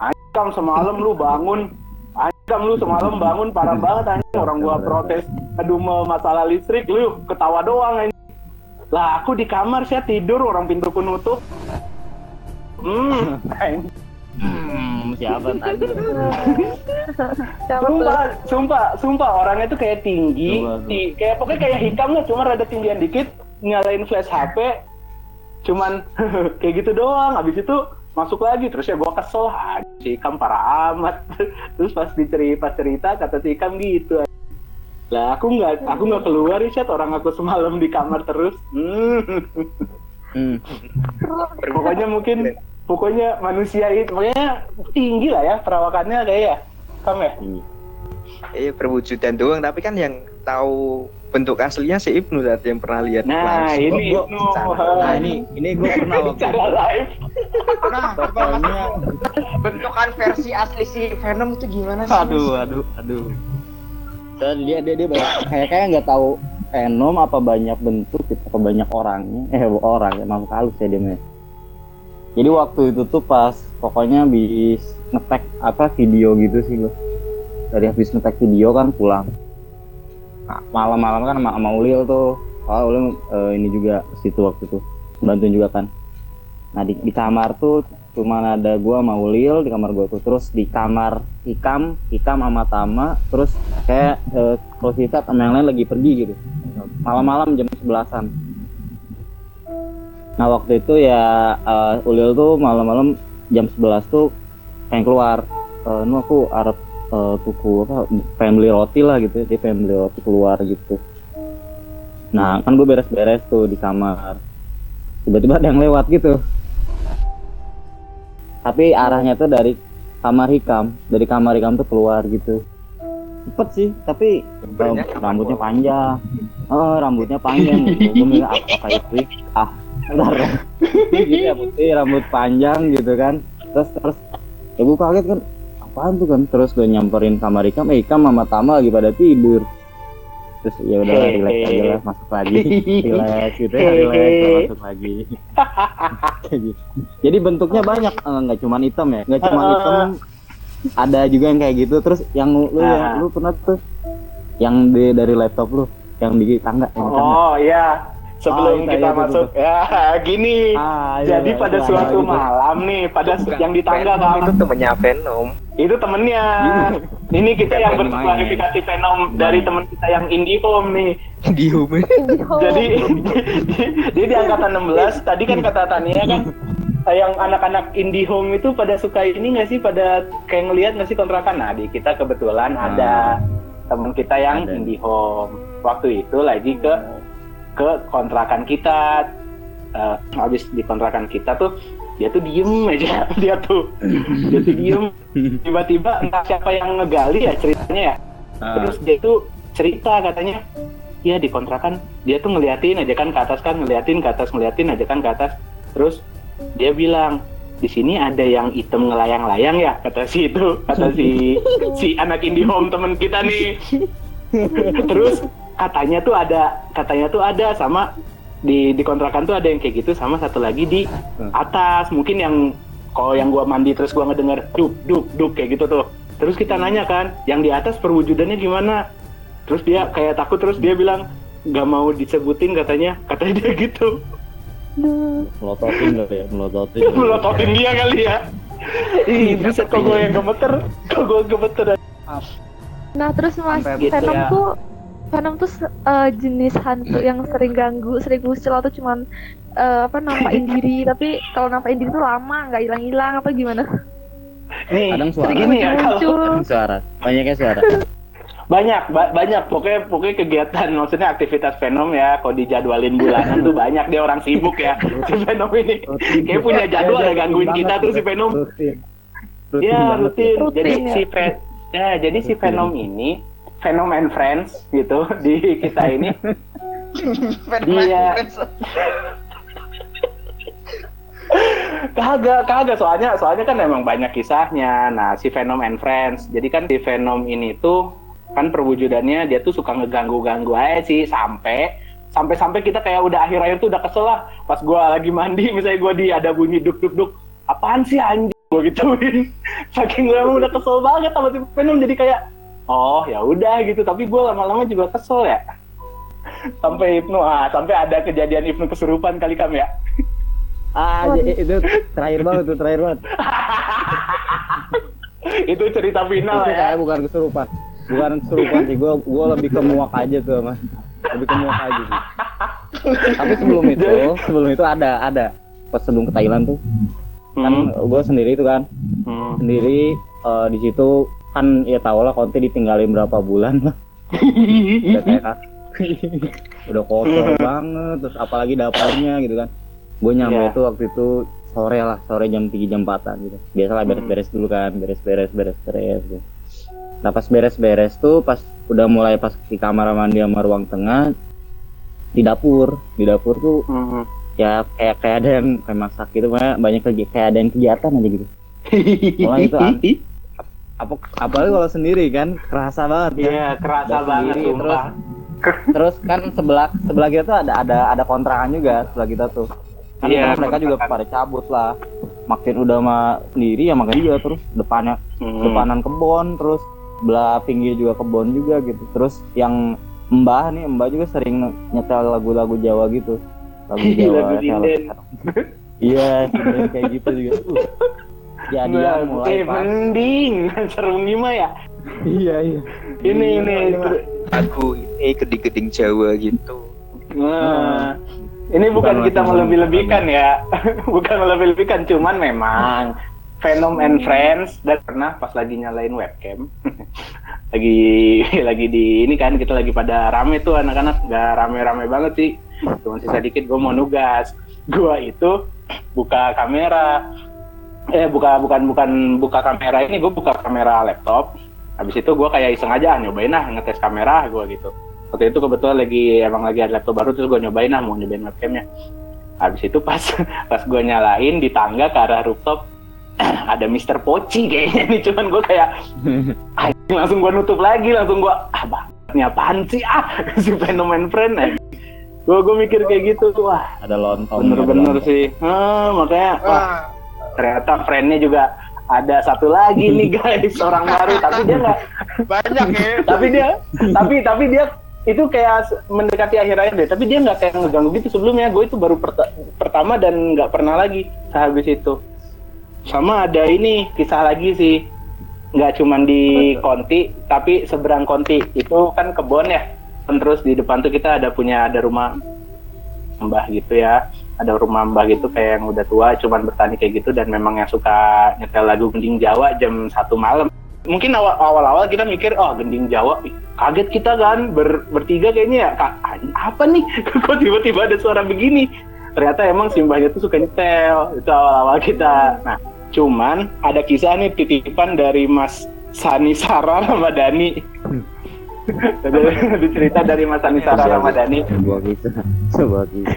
Anjam semalam lu bangun. Anjam lu semalam bangun parah banget anjing. Orang gua protes. Aduh mau masalah listrik lu ketawa doang anjing. Lah aku di kamar saya tidur orang pintuku nutup. Hmm, hmm, siapa tadi? Sumpah, sumpah, sumpah orangnya tuh kayak tinggi, Coba, coba. ti- kayak pokoknya kayak hitam lah, cuma rada tinggian dikit, nyalain flash HP, cuman kayak gitu doang. Habis itu masuk lagi, terus ya gua kesel, ah, si Ikam parah amat. terus pas dicerita, pas cerita kata si Ikam gitu. Lah aku nggak, aku nggak keluar Richard, orang aku semalam di kamar terus. Hmm. hmm. pokoknya mungkin, pokoknya manusia itu, pokoknya tinggi lah ya perawakannya kayak ya, Kam ya. Eh perwujudan doang, tapi kan yang tahu bentuk aslinya si Ibnu tadi yang pernah lihat Nah, langsung. ini gua- Ibnu. nah ini ini gue pernah waktu Secara live. Nah, Pokoknya, bentukan versi asli si Venom itu gimana sih? aduh, aduh, aduh. Dan dia dia dia banyak, kayak kayak nggak tahu enom apa banyak bentuk gitu, apa banyak orangnya eh orang ya makhluk halus ya dia mah. jadi waktu itu tuh pas pokoknya habis ngetek apa video gitu sih gua dari habis ngetek video kan pulang Nah, malam-malam kan sama, sama Ulil tuh. Oh Ulil eh, ini juga situ waktu itu. Bantuin juga kan. Nah di, di kamar tuh cuma ada gua sama Ulil di kamar gua tuh. Terus di kamar Hikam Hikam sama Tama terus kayak eh, kalau kita sama yang lain lagi pergi gitu. Malam-malam jam 11-an nah waktu itu ya eh, Ulil tuh malam-malam jam 11 tuh pengen keluar. Eh, nu aku Arab eh, tuku apa family roti lah gitu dia family roti keluar gitu. Nah kan gue beres-beres tuh di kamar. Tiba-tiba ada yang lewat gitu. Tapi arahnya tuh dari kamar hikam dari kamar hikam tuh keluar gitu. Cepet sih tapi eh, rambutnya panjang. Oh rambutnya panjang. Gue mikir apa kayak itu ah bentar. Gitu ya putih rambut panjang gitu kan. Terus terus ya gue kaget kan apaan tuh kan? Terus gue nyamperin kamar hikam eh hikam sama tama lagi pada tidur. Terus ya udah relax aja lah masuk lagi. Relax gitu ya relax masuk lagi. Gitu. jadi bentuknya banyak. eh, nggak cuman hitam ya? Nggak cuma hitam ada juga yang kayak gitu. Terus yang lu yang lu pernah tuh yang di dari laptop lu yang di tangga yang tangga. Oh iya. Oh, Sebelum itu, kita itu, masuk, ya gini. Ah, iya, Jadi iya, pada iya, suatu gitu. malam nih, pada yang di tangga kan, itu temennya Venom itu temennya. Ini kita yang berklarifikasi fenom dari temen kita yang IndiHome nih. di home Jadi dia di angkatan 16, tadi kan kata Tania kan yang anak-anak IndiHome itu pada suka ini nggak sih? Pada kayak ngelihat nggak sih kontrakan? Nah di kita kebetulan Ah. ada temen kita yang Ada. IndiHome. Waktu itu lagi ke ke kontrakan kita. Eh, habis di kontrakan kita tuh dia tuh diem aja. Dia tuh dia tuh diem. Tiba-tiba entah siapa yang ngegali ya ceritanya ya. Ah. terus dia tuh cerita katanya ya di kontrakan dia tuh ngeliatin aja kan ke atas kan ngeliatin ke atas ngeliatin aja kan ke atas. Terus dia bilang di sini ada yang item ngelayang-layang ya kata si itu kata si si anak IndiHome temen kita nih. Terus katanya tuh ada katanya tuh ada sama di di kontrakan tuh ada yang kayak gitu sama satu lagi di atas. Mungkin yang kalau yang gua mandi terus gua ngedenger duk duk duk kayak gitu tuh. Terus kita nanya kan yang di atas perwujudannya gimana? Terus dia kayak takut terus dia bilang nggak mau disebutin katanya. Katanya dia gitu. Melototin kali ya melototin. Melototin dia kali ya. Ih, bisa kok gue yang gemeter. Kok gue gemeter. Nah, terus Mas gitu Venom ya. tuh Venom tuh eh, jenis hantu yang sering ganggu, sering muncul atau cuman eh, apa nampain diri, tapi kalau nampain diri tuh lama, nggak hilang-hilang apa gimana? nih Kadang suara. gini ya kalau suara. Banyaknya suara. Banyak ba- banyak. Pokoknya pokoknya kegiatan maksudnya aktivitas Venom ya. Kalau dijadwalin bulanan tuh banyak. Dia orang sibuk ya si Venom ini. Kayak punya jadwal ya gangguin kita tuh si Venom. Rutin. Rutin ya rutin Rutin. Jadi ya. si Ve- ya jadi si Venom ini Venom and Friends gitu di kita ini. Iya. kagak kagak. Soalnya soalnya kan emang banyak kisahnya. Nah si Venom and Friends. Jadi kan si Venom ini tuh kan perwujudannya dia tuh suka ngeganggu ganggu aja sih sampai sampai sampai kita kayak udah akhir akhir tuh udah kesel lah. Pas gua lagi mandi misalnya gua di ada bunyi duk duk duk apaan sih anjing? Gua gituin. Saking gue udah kesel banget sama si Venom jadi kayak oh ya udah gitu. Tapi gua lama-lama juga kesel ya. Sampai Ibnu ah sampai ada kejadian Ibnu kesurupan kali kam ya. Ah j- itu terakhir banget tuh terakhir banget. Itu cerita final itu ya. kayak bukan kesurupan. Bukan kesurupan sih gue gue lebih ke muak aja tuh mas. Lebih ke muak aja sih. Tapi sebelum itu sebelum itu ada ada. Pas sebelum ke Thailand tuh. Kan Hmm. gue sendiri tuh kan. Hmm. sendiri eh, di situ kan ya tau lah konti ditinggalin berapa bulan lah. Udah kayak udah kotor banget terus apalagi dapurnya gitu kan. Gue nyampe Iya. tuh waktu itu sore lah sore jam 3 jam 4 gitu. Biasalah beres-beres dulu kan beres-beres beres-beres gitu. nah pas beres-beres tuh pas udah mulai pas di kamar mandi sama ruang tengah di dapur. Di dapur tuh Hmm. ya kayak kayak ada yang kayak masak gitu banyak banyak kayak ada yang kegiatan aja gitu. Mulai itu an- apa apalagi kalau sendiri kan kerasa banget kan? Iya, kerasa Udah banget sendiri, sumpah. terus kan sebelah sebelah kita tuh ada ada ada kontrakan juga sebelah kita tuh kan Iya, mereka juga kontrakan. pada cabut lah makin udah mah sendiri ya makin juga terus depannya Hmm. depanan kebon terus belah pinggir juga kebon juga gitu terus yang mbah nih mbah juga sering nyetel lagu-lagu Jawa gitu lagu Jawa Lagu sinden. iya sinden kayak gitu juga uh, jadi Nah, mulai eh, pas. Mending seru gimana ya? iya iya. Ini ini. Lagu ini keding-keding Jawa gitu. Nah, ini bukan Bukan kita melebih-lebihkan ya, bukan melebih-lebihkan, cuman memang Venom and Friends dan pernah pas lagi nyalain webcam, lagi lagi di ini kan kita lagi pada rame tuh anak-anak, nggak rame-rame banget sih, cuma sisa dikit gue mau nugas, gue itu buka kamera, eh buka bukan bukan buka kamera ini gue buka kamera laptop, habis itu gue kayak iseng aja ah, nyobain lah ngetes kamera gue gitu. Waktu itu kebetulan lagi emang lagi ada laptop baru terus gue nyobain lah mau nyobain webcamnya. Habis itu pas pas gue nyalain di tangga ke arah rooftop ada Mister Poci kayaknya nih. Cuman gue kayak langsung gue nutup lagi langsung gue ah bangetnya apaan sih? Ah si fenomen friend. Aja gue gue mikir kayak gitu wah. Ada lontong bener-bener sih. Ah, makanya wah ternyata friendnya juga ada satu lagi nih guys. Orang baru. Tapi dia nggak Banyak ya. tapi dia tapi tapi dia itu kayak mendekati akhir akhir deh. Tapi dia nggak kayak ngeganggu gitu. Sebelumnya gue itu baru perta- pertama dan nggak pernah lagi sehabis itu. Sama ada ini kisah lagi sih. Nggak cuman di Konti tapi seberang Konti. Itu kan kebon ya. Dan terus di depan tuh kita ada punya ada rumah mbah gitu ya ada rumah mbah gitu kayak yang udah tua cuman bertani kayak gitu dan memang yang suka nyetel lagu gending Jawa jam satu malam. Mungkin awal awal kita mikir oh gending Jawa kaget kita kan ber, bertiga kayaknya ya Kak, anjing, apa nih? Kok tiba-tiba ada suara begini? Ternyata emang si mbahnya tuh suka nyetel itu awal-awal kita. Nah cuman ada kisah nih titipan dari Mas Sani Sara Ramadhani ada ada cerita dari Mas Sani Sara Ramadhani sebuah kisah sebuah kisah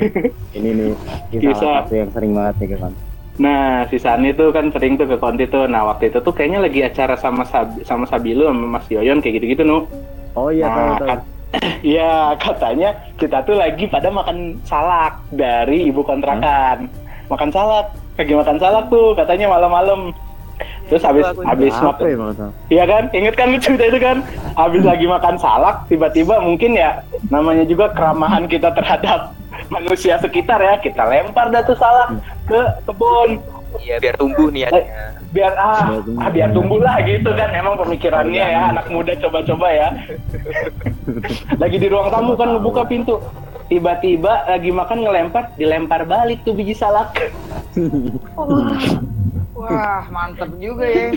ini nih kisah, Kisah. satu yang sering banget ya kan Nah, si Sani tuh kan sering tuh ke Konti tuh. Nah, waktu itu tuh kayaknya lagi acara sama Sab sama Sabilu sama Mas Yoyon kayak gitu-gitu, Nu. oh iya tahu Nah, tahu kat- Iya, katanya kita tuh lagi pada makan salak dari ibu kontrakan. Makan salak, lagi makan salak tuh katanya malam-malam. Terus habis habis apa makan ya Iya kan? Ingat kan lu cerita itu kan? Habis lagi makan salak, tiba-tiba mungkin ya namanya juga keramahan kita terhadap manusia sekitar ya. Kita lempar dah tuh salak ke kebun. Iya biar tumbuh niatnya. Biar ah, Biar tumbuh. ah biar tumbuh lah gitu kan. Emang pemikirannya ya anak muda coba-coba ya. lagi di ruang tamu kan ngebuka pintu. Tiba-tiba lagi makan ngelempar, dilempar balik tuh biji salak. Wah, mantep juga ya.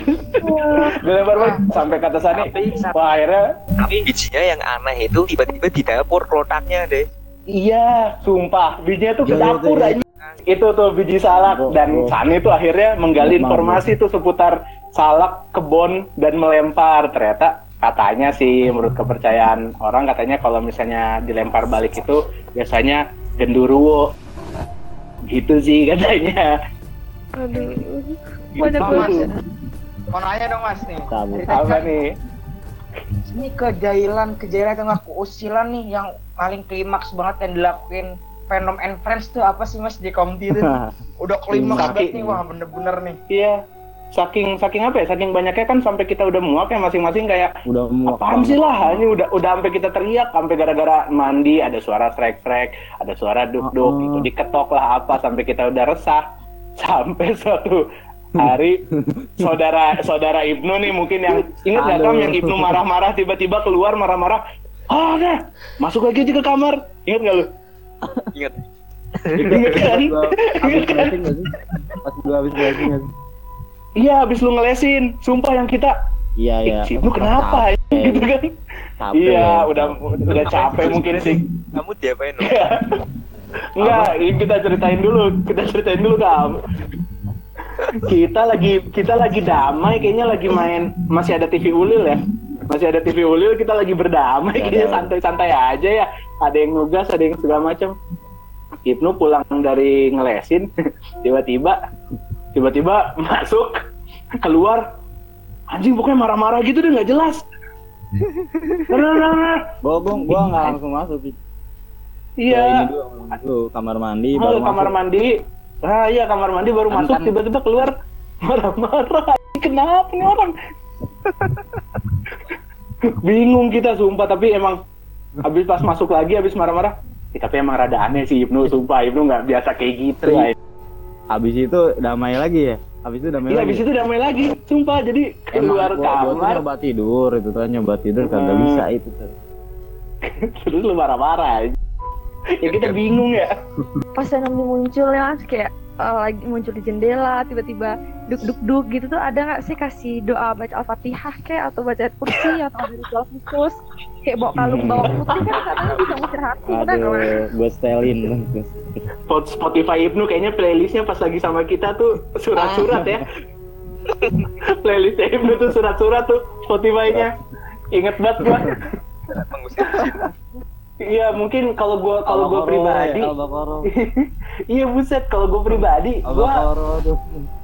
dilempar balik sampai kata Sani. Tapi Wah, akhirnya tapi bijinya yang aneh itu tiba-tiba di dapur letaknya deh. Iya, sumpah. Bijinya tuh ke Iya, iya, dapur iya. aja. Itu tuh biji salak Oh, dan oh. Sani tuh akhirnya menggali informasi tuh seputar salak, kebon dan melempar. Ternyata katanya sih menurut kepercayaan orang katanya kalau misalnya dilempar balik itu biasanya genduruwo. Gitu sih katanya. Aduh. Banyak banget. mau nanya dong mas nih. Cerita Apa nih? Ini kejailan, kejailan atau nggak keusilan nih yang paling klimaks banget yang dilakuin Venom and Friends tuh apa sih mas di komedi itu? Udah klimaks banget nih, wah bener-bener nih. Iya. Saking saking apa ya? Saking banyaknya kan sampai kita udah muak ya masing-masing kayak udah muak Apaan sih lah, ini udah udah sampai kita teriak, sampai gara-gara mandi ada suara strek-strek, ada suara duk-duk, Oh. itu diketok lah apa sampai kita udah resah. Sampai suatu hari saudara saudara Ibnu nih mungkin yang ingat nggak Kam Aduh. yang Ibnu marah-marah tiba-tiba keluar marah-marah, ah udah masuk lagi aja ke kamar, ingat nggak lu? Ingat. Ingat kan? Ingat habis kan? Pas habis sih? Iya, abis lu ngelesin, sumpah yang kita, Iya iya. Ibnu kenapa? Capek. gitu kan? Iya, ya. udah udah capek mungkin sih. Kamu diapain? Enggak, ini kita ceritain dulu, kita ceritain dulu kamu. Kita lagi kita lagi damai, kayaknya lagi main masih ada TV Ulil ya. Masih ada TV Ulil, kita lagi berdamai, Ada. kayaknya santai-santai aja ya. Ada yang nugas, ada yang segala macam. Ibnu pulang dari ngelesin, tiba-tiba tiba-tiba masuk keluar anjing pokoknya marah-marah gitu deh nggak jelas Nah, nah, nah, nah. Gua nggak langsung masuk. Iya dulu, dulu kamar mandi baru kamar masuk. mandi ah iya kamar mandi baru Kan- masuk kan- tiba-tiba keluar marah-marah kenapa nih orang bingung kita sumpah tapi emang habis pas masuk lagi habis marah-marah eh, tapi emang rada aneh sih Ibnu sumpah Ibnu nggak biasa kayak gitu ay. Habis itu damai lagi ya. Habis itu damai Iya lagi. habis itu damai lagi sumpah jadi keluar Emang gua, gua tuh kamar nyoba tidur itu kan nyoba tidur kagak Hmm. bisa itu tuh. terus lu marah-marah. Ya kita bingung ya pas ini muncul ya Mas, kayak eh, lagi muncul di jendela tiba-tiba duk duk duk gitu tuh ada nggak sih kasih doa baca al-fatihah kayak atau baca ayat kursi atau ada ritual khusus kayak bawa kalung bawa putih kan katanya bisa ngusir hati? Aduh, gue setelin. Spot- Spotify Ibnu kayaknya playlistnya pas lagi sama kita tuh surat-surat ya playlist Ibnu tuh surat-surat tuh Spotify-nya inget banget gua mengusir jin. Iya mungkin kalau gua kalau gua pribadi Al-Baqarah. iya buset kalau gua pribadi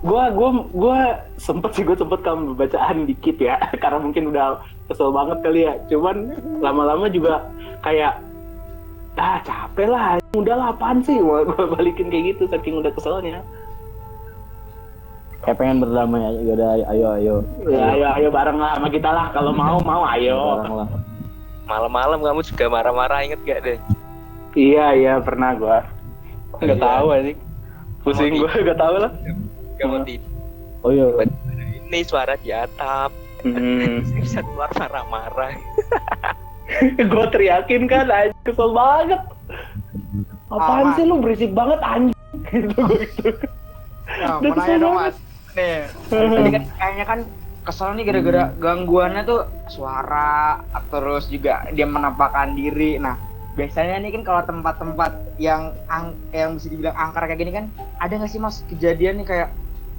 gua gua gua sempet sih gua sempet kamu bacaan dikit ya karena mungkin udah kesel banget kali ya cuman lama-lama juga kayak ah capek lah udah lah apaan sih gua balikin kayak gitu saking udah keselnya Kayak pengen berdamai aja ada ayo ayo. ayo. ya ayo ayo bareng lah sama kita lah kalau mau mau ayo Bareng lah. Malam-malam kamu juga marah-marah inget gak deh? iya iya pernah gua nggak Iya. tahu sih pusing gua nggak tahu lah Kamu tidur Oh iya. ini suara di atap. hmm. Bisa keluar marah-marah. gue teriakin kan anjing kesel banget apaan Ah, sih lu berisik banget anjing gitu gue gitu Nah, Udah mau nanya dong mas. Nih, tadi kan kayaknya kan kesel nih gara-gara gangguannya tuh suara, terus juga dia menampakkan diri. Nah, biasanya nih kan kalau tempat-tempat yang ang yang bisa dibilang angker kayak gini kan, ada nggak sih mas kejadian nih kayak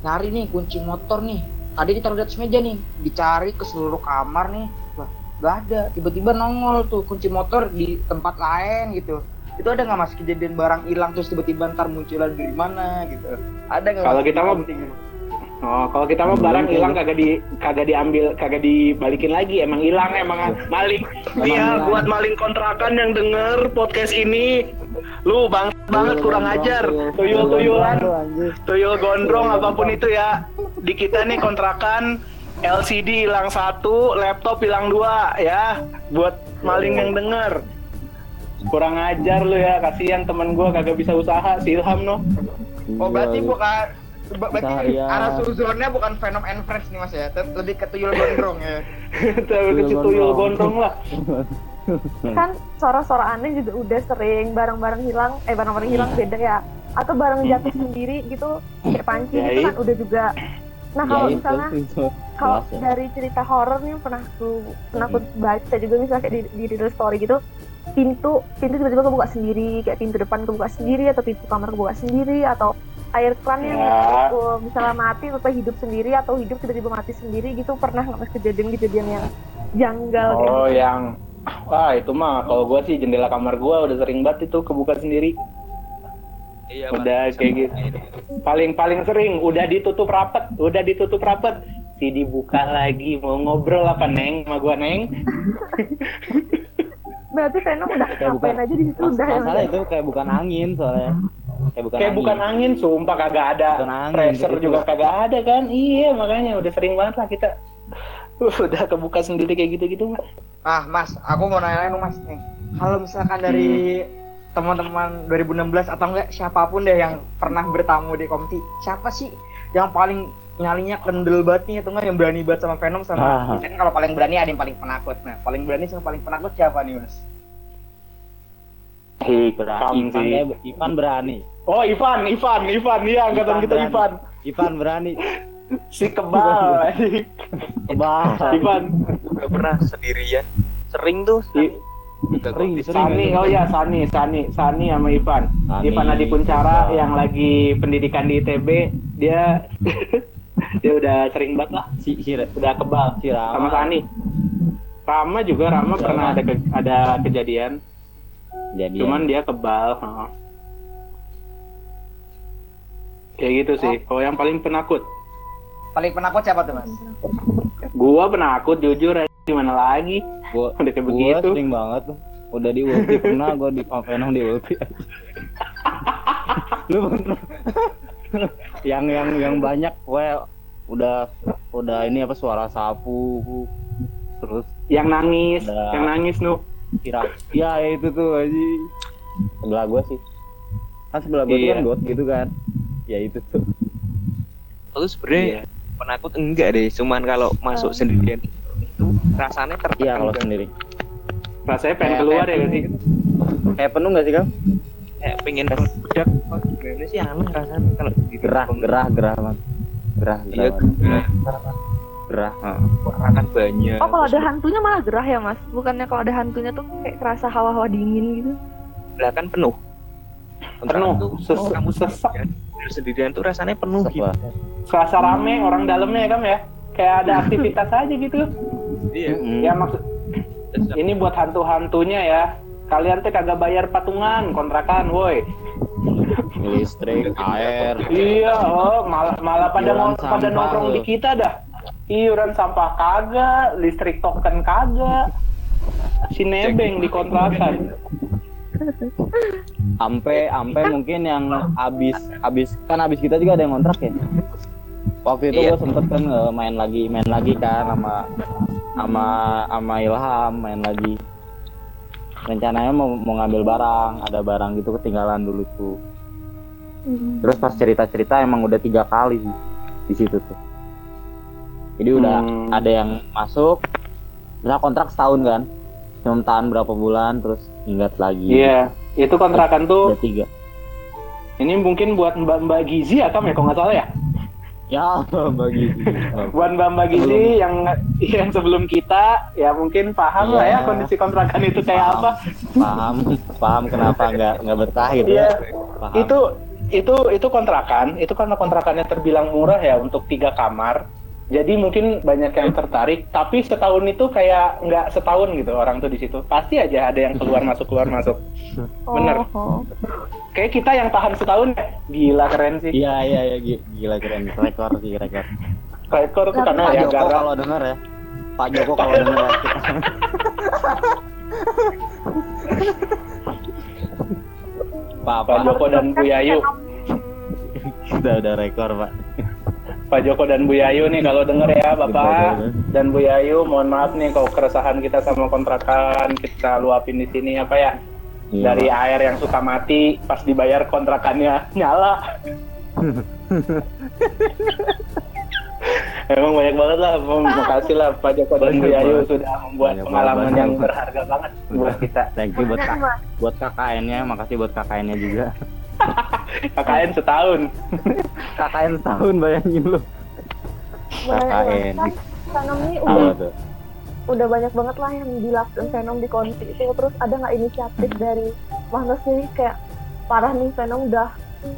nyari nih kunci motor nih, tadi ditaruh di atas meja nih, dicari ke seluruh kamar nih, wah nggak ada, tiba-tiba nongol tuh kunci motor di tempat lain gitu. Itu ada nggak mas kejadian barang hilang terus tiba-tiba ntar munculan dari mana gitu? Ada nggak? Kalau kita mah- oh kalau kita mah barang hilang kagak di kagak diambil kagak dibalikin lagi. Emang hilang emang maling. dia hilang. buat maling kontrakan yang denger podcast ini. Lu bang banget kurang ajar. Tuyul tuyulan. Tuyul gondrong apa pun itu ya. Di kita nih kontrakan LCD hilang satu laptop hilang dua ya. Buat maling yang denger. Kurang ajar lu ya kasihan temen gua kagak bisa usaha si Ilham no Oh berarti bukan berarti arah suzonnya bukan Venom and Friends nih mas ya, lebih ke tuyul gondrong ya. Tapi kecil tuyul gondrong. lah. Kan suara-suara aneh juga udah sering barang-barang hilang eh barang-barang hilang beda ya. Atau barang jatuh sendiri gitu kayak panci Ya, gitu kan udah juga. Nah kalau Ya, misalnya kalau ya. dari cerita horor nih yang pernah aku pernah aku baca juga misalnya kayak di, di real story gitu pintu pintu tiba-tiba kebuka sendiri kayak pintu depan kebuka sendiri atau pintu kamar kebuka sendiri atau air kran yang Ya. uh, misalnya mati atau hidup sendiri atau hidup tiba-tiba mati sendiri gitu pernah nggak mas kejadian-kejadian yang janggal kayak Oh gitu? yang Wah itu mah kalau gua sih jendela kamar gua udah sering banget itu kebuka sendiri Iya, Udah Mas. kayak gitu Paling paling sering udah ditutup rapet Udah ditutup rapet Si dibuka lagi mau ngobrol apa Neng sama gua Neng berarti Venom udah ngapain aja di situ udah ya, masalah Mas? itu kayak bukan angin soalnya. Kayak bukan Kayak angin. bukan angin sumpah kagak ada Bukan angin, Pressure gitu. juga kagak ada kan Iya makanya udah sering banget lah kita Udah kebuka sendiri kayak gitu-gitu Ah mas, aku mau nanya dong mas nih. Kalau misalkan dari teman-teman 2016 atau enggak siapa pun deh yang pernah bertamu di Komti, siapa sih yang paling nyalinya kendel banget nih atau enggak yang berani banget sama Venom sama Ah. misalkan kalau paling berani ada yang paling penakut. Nah, paling berani sama paling penakut siapa nih mas? Berani. Hikam Ivan, ya, berani. Oh Ivan, Ivan, Ivan, iya angkatan Ivan kita berani. Ivan Ivan berani. Si kebal anjing. Kebal. Ivan Gak pernah sendirian. Sering tuh. Sering, sering. Sani, oh ya Sani, Sani, Sani sama Ivan. Sani, Ivan Adi Kuncara Ivan. yang lagi pendidikan di ITB, dia dia udah sering banget lah, Si si udah kebal. si Rama. Sama Sani. Rama juga Rama Rama. pernah ada ke- ada kejadian, Jadi cuman dia kebal. heeh. Kayak gitu sih. Oh yang paling penakut. Paling penakut siapa tuh mas? Gua penakut jujur aja gimana lagi. Gua, Udah kayak gua begitu. sering banget tuh. Udah di ulti pernah gua di Venom di ulti. Lu pernah? yang yang yang banyak gue udah udah ini apa suara sapu terus Yang nangis, Udah. yang nangis nu. Kira ya itu tuh aja sebelah gua sih. Kan sebelah gua tuh Iya. kan got gitu kan. Ya itu tuh. Aku sebenarnya penakut enggak deh, cuman kalau masuk sendirian itu rasanya tertekan. iya kalau sendiri. Rasanya pengen Kayak- keluar ya sih? kayak penuh gak sih kang? Kayak pengen bedak gimana sih aneh rasanya kalau gerah gerah gerah banget gerah iya gerah gerah gerah heeh. orang kan banyak Oh kalau ada Terus hantunya malah gerah ya mas? Bukannya kalau ada hantunya tuh kayak kerasa hawa-hawa dingin gitu? sebelah kan penuh Penuh, tuh ses- kamu sesak. sendirian, sendirian tuh rasanya penuh Sesak gitu. Serasa rame orang dalamnya ya kan ya. Kayak ada aktivitas aja gitu. iya Mm-mm. Ya maksud ini buat hantu-hantunya ya. Kalian tuh kagak bayar patungan kontrakan, woi. listrik air Iya, oh, malah malah pada mau pada nongkrong di kita dah. Iuran sampah kagak, listrik token kagak. Si nebeng di kontrakan. ampe ampe mungkin yang abis abis kan abis kita juga ada yang kontrak ya waktu itu Iya. gua sempet kan eh, main lagi main lagi kan sama sama sama Ilham main lagi rencananya mau mau ngambil barang ada barang gitu ketinggalan dulu tuh terus pas cerita cerita emang udah tiga kali di situ tuh jadi udah Hmm. ada yang masuk misalnya kontrak setahun kan cuma tahan berapa bulan terus ingat lagi Iya, itu kontrakan tuh udah tiga ini mungkin buat Mbak-mbak Gizi ya, Kam ya, kalau nggak salah ya? Ya bagi Buat Mbak-mbak Gizi yang yang sebelum kita, ya mungkin paham lah ya Iya. kondisi kontrakan itu kayak Paham. apa. paham paham kenapa nggak nggak betah gitu Iya. ya. Paham. Itu itu itu kontrakan, itu karena kontrakannya terbilang murah ya untuk tiga kamar. Jadi mungkin banyak yang tertarik, tapi setahun itu kayak nggak setahun gitu orang tuh di situ. Pasti aja ada yang keluar masuk keluar masuk. Bener. Oh, oh. Kayak kita yang tahan setahun ya, gila keren sih. Iya iya iya gi- gila keren rekor sih rekor. Rekor tuh karena Pak ya Joko gara kalau denger ya. Pak Joko kalau denger ya. Pak Pak Joko dan Bu Yayu. udah udah rekor pak. Pak Joko dan Bu Yayu nih kalau denger ya Bapak. Betul, dan Bu Yayu mohon maaf nih kalau keresahan kita sama kontrakan kita luapin di sini apa ya? Iya, dari Pak. air yang suka mati pas dibayar kontrakannya nyala. Emang banyak banget lah, terima kasih lah Pak Joko dan Bu Yayu sudah membuat Banyak pengalaman banget. yang berharga banget buat kita. Thank you buat buat KKN-nya, makasih buat KKN-nya juga. KKN setahun. KKN setahun bayangin lu. KKN. Kan Venom ini Apa udah udah banyak banget lah yang dilakukan Venom di konti itu terus ada nggak inisiatif dari Mas sendiri kayak parah nih Venom udah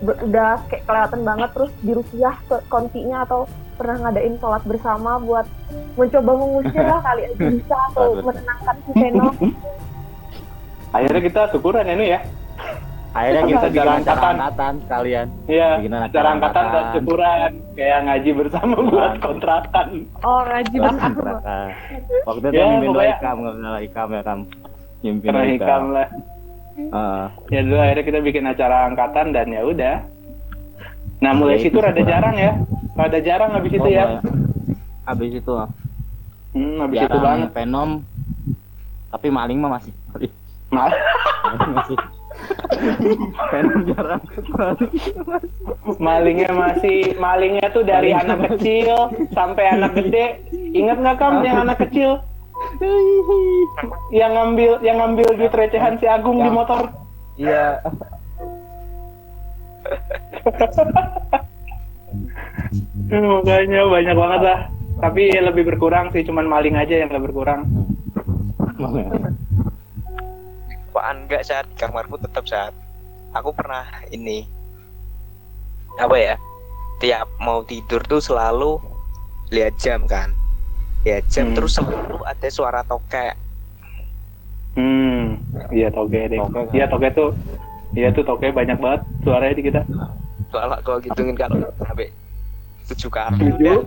ber- udah kayak kelihatan banget terus dirupiah ke kontinya atau pernah ngadain sholat bersama buat mencoba mengusir lah kali aja bisa atau menenangkan si Venom Akhirnya kita syukuran ya, Nu ya. Akhirnya kita bikin acara angkatan. angkatan sekalian. Iya, Bikin acara acara angkatan dan syukuran. Kayak ngaji bersama buat kontrakan. oh ngaji bersama Kontrakan. Waktu itu Ya, mimpin doa pokoknya- ikam, nggak ikam ya kam. Mimpin hikam lah. Heeh. Ya dulu akhirnya kita bikin acara angkatan dan ya udah. Nah mulai Ya, situ itu. rada jarang ya. Rada jarang habis itu Oh, ya. mulai- Habis itu Hmm, habis itu jarang banget. Venom. Tapi maling mah masih. Mal- Maling masih. Jarang. Malingnya masih malingnya tuh dari Maling anak kecil sampai anak gede. Ingat nggak kam yang anak kecil yang ngambil yang ngambil duit recehan si Agung di Yang- motor? Iya. Hmm, Makanya banyak banget lah. Tapi lebih berkurang sih, cuman maling aja yang nggak berkurang. Apaan enggak saat di kamarku tetap saat aku pernah ini apa ya tiap mau tidur tuh selalu lihat jam kan lihat jam Hmm. terus selalu ada suara tokek Hmm, iya toge deh. Toge, kan? Iya toge tuh, iya tuh toge banyak banget suaranya di kita. soalnya kalau gituin kalau sampai tujuh kali Tujuh,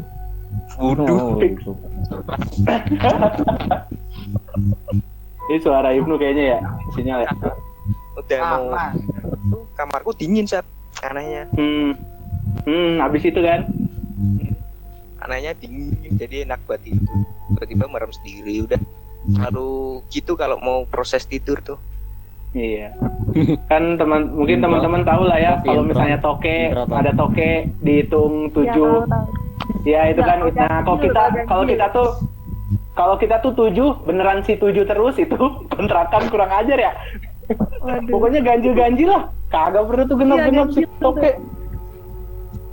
udah Waduh. Oh. Ini suara Ibnu kayaknya ya, sinyal ya. Udah mau Aman. tuh kamarku dingin saat anehnya. Hmm. Hmm, habis itu kan. Anehnya dingin jadi enak buat itu. Tiba-tiba merem sendiri udah. Baru gitu kalau mau proses tidur tuh. Iya. Kan teman mungkin teman-teman tahu lah ya kalau misalnya toke ada toke dihitung Ya, tujuh. tahu, tahu. Ya itu kan. Nah kalau kita kalau kita tuh kalau kita tuh tujuh beneran si tujuh terus itu kontrakan kurang ajar ya. Waduh. Pokoknya ganjil-ganjil lah. Kagak pernah tuh genap-genap Iya, si toke.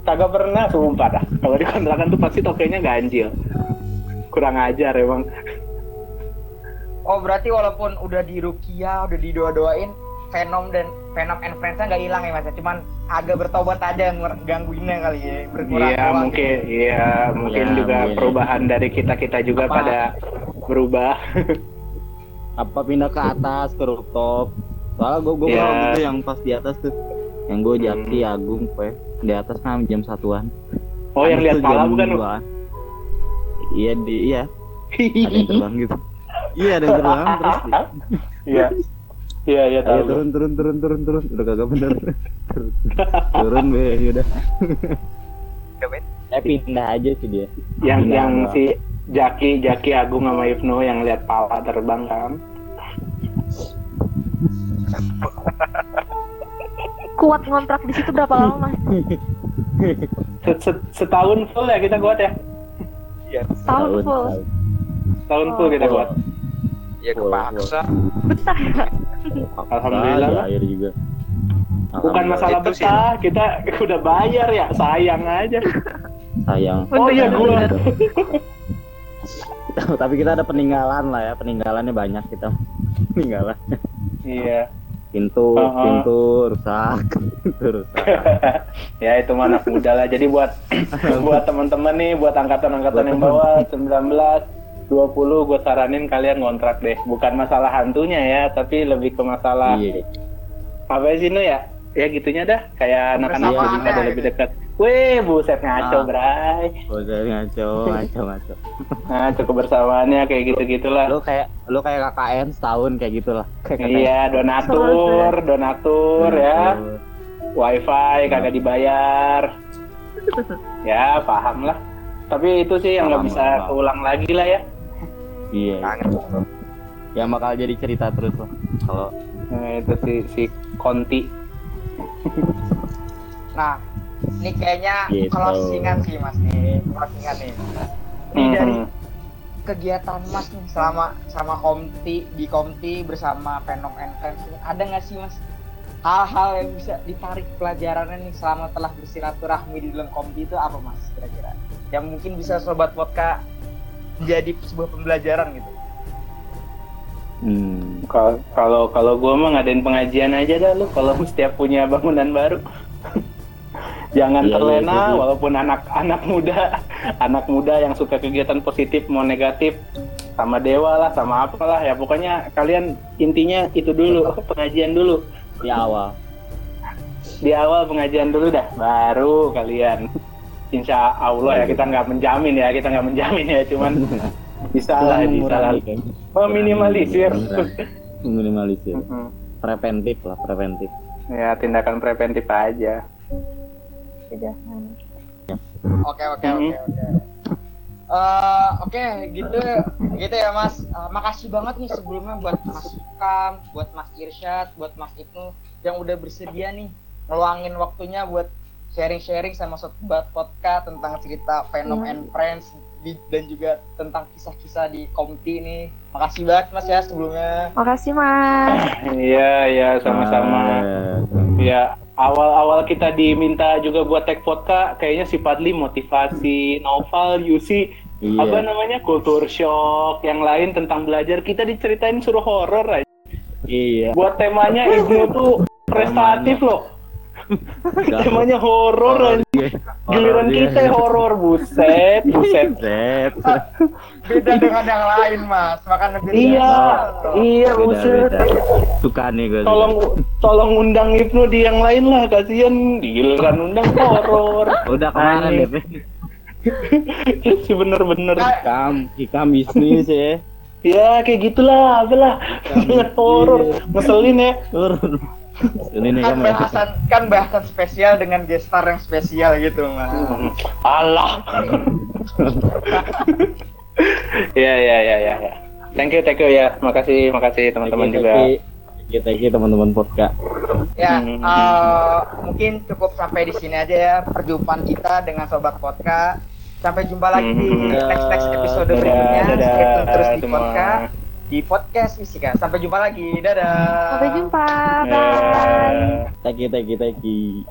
Kagak pernah, sumpah dah. Kalau di kontrakan tuh pasti tokenya ganjil. Kurang ajar emang. Oh berarti walaupun udah di rukia, udah didoa-doain, Venom dan Venom and Friends-nya nggak hilang ya mas? ya? Cuman agak bertobat aja gangguinnya kali ya, berkurang. Iya mungkin, iya mungkin Ya, juga mungkin. perubahan dari kita kita juga Apa? pada berubah. Apa pindah ke atas ke rooftop? Soalnya gue gue Iya. gitu yang pas di atas tuh. Yang gue Jaki, Agung, gue di atas kan jam satuan. Oh yang lihat pala bukan? lu? duaan. Iya di iya ada yang terbang gitu. Iya ada yang terbang terus. Iya. Iya iya Ayo tahu. turun turun turun turun turun udah kagak bener. turun, turun be yaudah. Udah, Ben? Eh pindah aja sih dia. Yang Pindah yang doang. si Jaki Jaki Agung sama Ibnu yang lihat pala terbang kan. Kuat ngontrak di situ berapa lama mas? Set- set- Setahun full ya kita kuat ya. Iya. Setahun full. Setahun full kita kuat. Ya kepaksa. Betah ya? Alhamdulillah lah. air juga. Bukan masalah Itu sih. betah, kita udah bayar ya, sayang aja. sayang. Oh iya gua. Tapi kita ada peninggalan lah ya, peninggalannya banyak kita. Peninggalan. Iya. Pintu, Uh-uh. pintu rusak, pintu rusak. ya itu mana muda lah. Jadi buat buat teman-teman nih, buat angkatan-angkatan yang bawah 19, 20 gue saranin kalian ngontrak deh. Bukan masalah hantunya ya, tapi lebih ke masalah Iya. apa sih Nu ya? Ya gitunya dah, kayak anak-anak lebih pada ya, lebih dekat. Weh, buset ngaco, Ah. Bray. Udah ngaco, ngaco, ngaco. Nah, cukup bersamaannya kayak gitu-gitulah. Lu kayak lu kayak KKN setahun kayak gitulah. Iya, donatur, donatur ya. Wifi kagak dibayar. ya, paham lah. Tapi itu sih yang nggak bisa keulang lagi lah ya. Iya. Kangen. Yang bakal jadi cerita terus loh. Kalau Nah, itu si si Conti. Nah, ini kayaknya Gitu. closingan sih mas nih, closingan nih. Ini dari Mhm. kegiatan mas nih selama sama komti di komti bersama Venom and Friends ada nggak sih mas hal-hal yang bisa ditarik pelajarannya nih selama telah bersilaturahmi di dalam komti itu apa mas kira-kira? Yang mungkin bisa sobat vodka menjadi sebuah pembelajaran gitu. hmm, Kalau kalau kalau gua mah ngadain pengajian aja dah lu kalau setiap punya bangunan baru. Jangan Iya, iya, terlena sih. walaupun anak-anak muda, anak muda yang suka kegiatan positif mau negatif sama dewa lah, sama apalah ya pokoknya kalian intinya itu dulu pengajian dulu di awal. di awal pengajian dulu dah baru kalian insya Allah ya kita nggak menjamin ya kita nggak menjamin ya cuman bisa lah bisa lah meminimalisir Mengurangi. Meminimalisir. Preventif lah, preventif. ya tindakan preventif aja Jangan. Oke oke oke oke. Eh, Oke gitu gitu ya Mas. Eh, makasih banget nih sebelumnya buat Mas Kam, buat Mas Irsyad, buat Mas Ibnu yang udah bersedia nih ngeluangin waktunya buat sharing-sharing sama sobat podcast tentang cerita Venom Iya. and Friends di- dan juga tentang kisah-kisah di Komti nih. Makasih banget Mas ya sebelumnya. Makasih mas. iya ya sama-sama Ah, ya awal-awal kita diminta juga buat tag podcast kayaknya si Padli motivasi novel Yusi Iya. apa namanya kultur shock yang lain tentang belajar kita diceritain suruh horor aja Iya. buat temanya Ibnu tuh prestatif loh temanya horor aja giliran kita horor buset buset Set. Beda dengan yang lain Mas. Makanya beda. iya iya Beda, buset beda. Suka nih gue. tolong tolong undang Ibnu di yang lain lah kasihan giliran undang horor Udah kemarin Aneh. deh. Pe. si bener-bener. Hikam, hikam bisnis ya. Ya kayak gitulah, apalah. Horor, ngeselin ya. Ini nih kan kamu. bahasan kan bahasan spesial dengan gestar yang spesial gitu mas Allah. ya ya ya ya ya. Thank you, thank you ya. Makasih, makasih teman-teman juga. Thank you, thank you teman-teman podcast. ya Hmm. eh, mungkin cukup sampai di sini aja ya perjumpaan kita dengan sobat podcast sampai jumpa lagi di Hmm. next next episode Dadah, berikutnya dadah, terus di semua. podcast di podcast Misika. Sampai jumpa lagi. Dadah. Sampai jumpa. Bye. Bye. Thank you, thank you, thank you.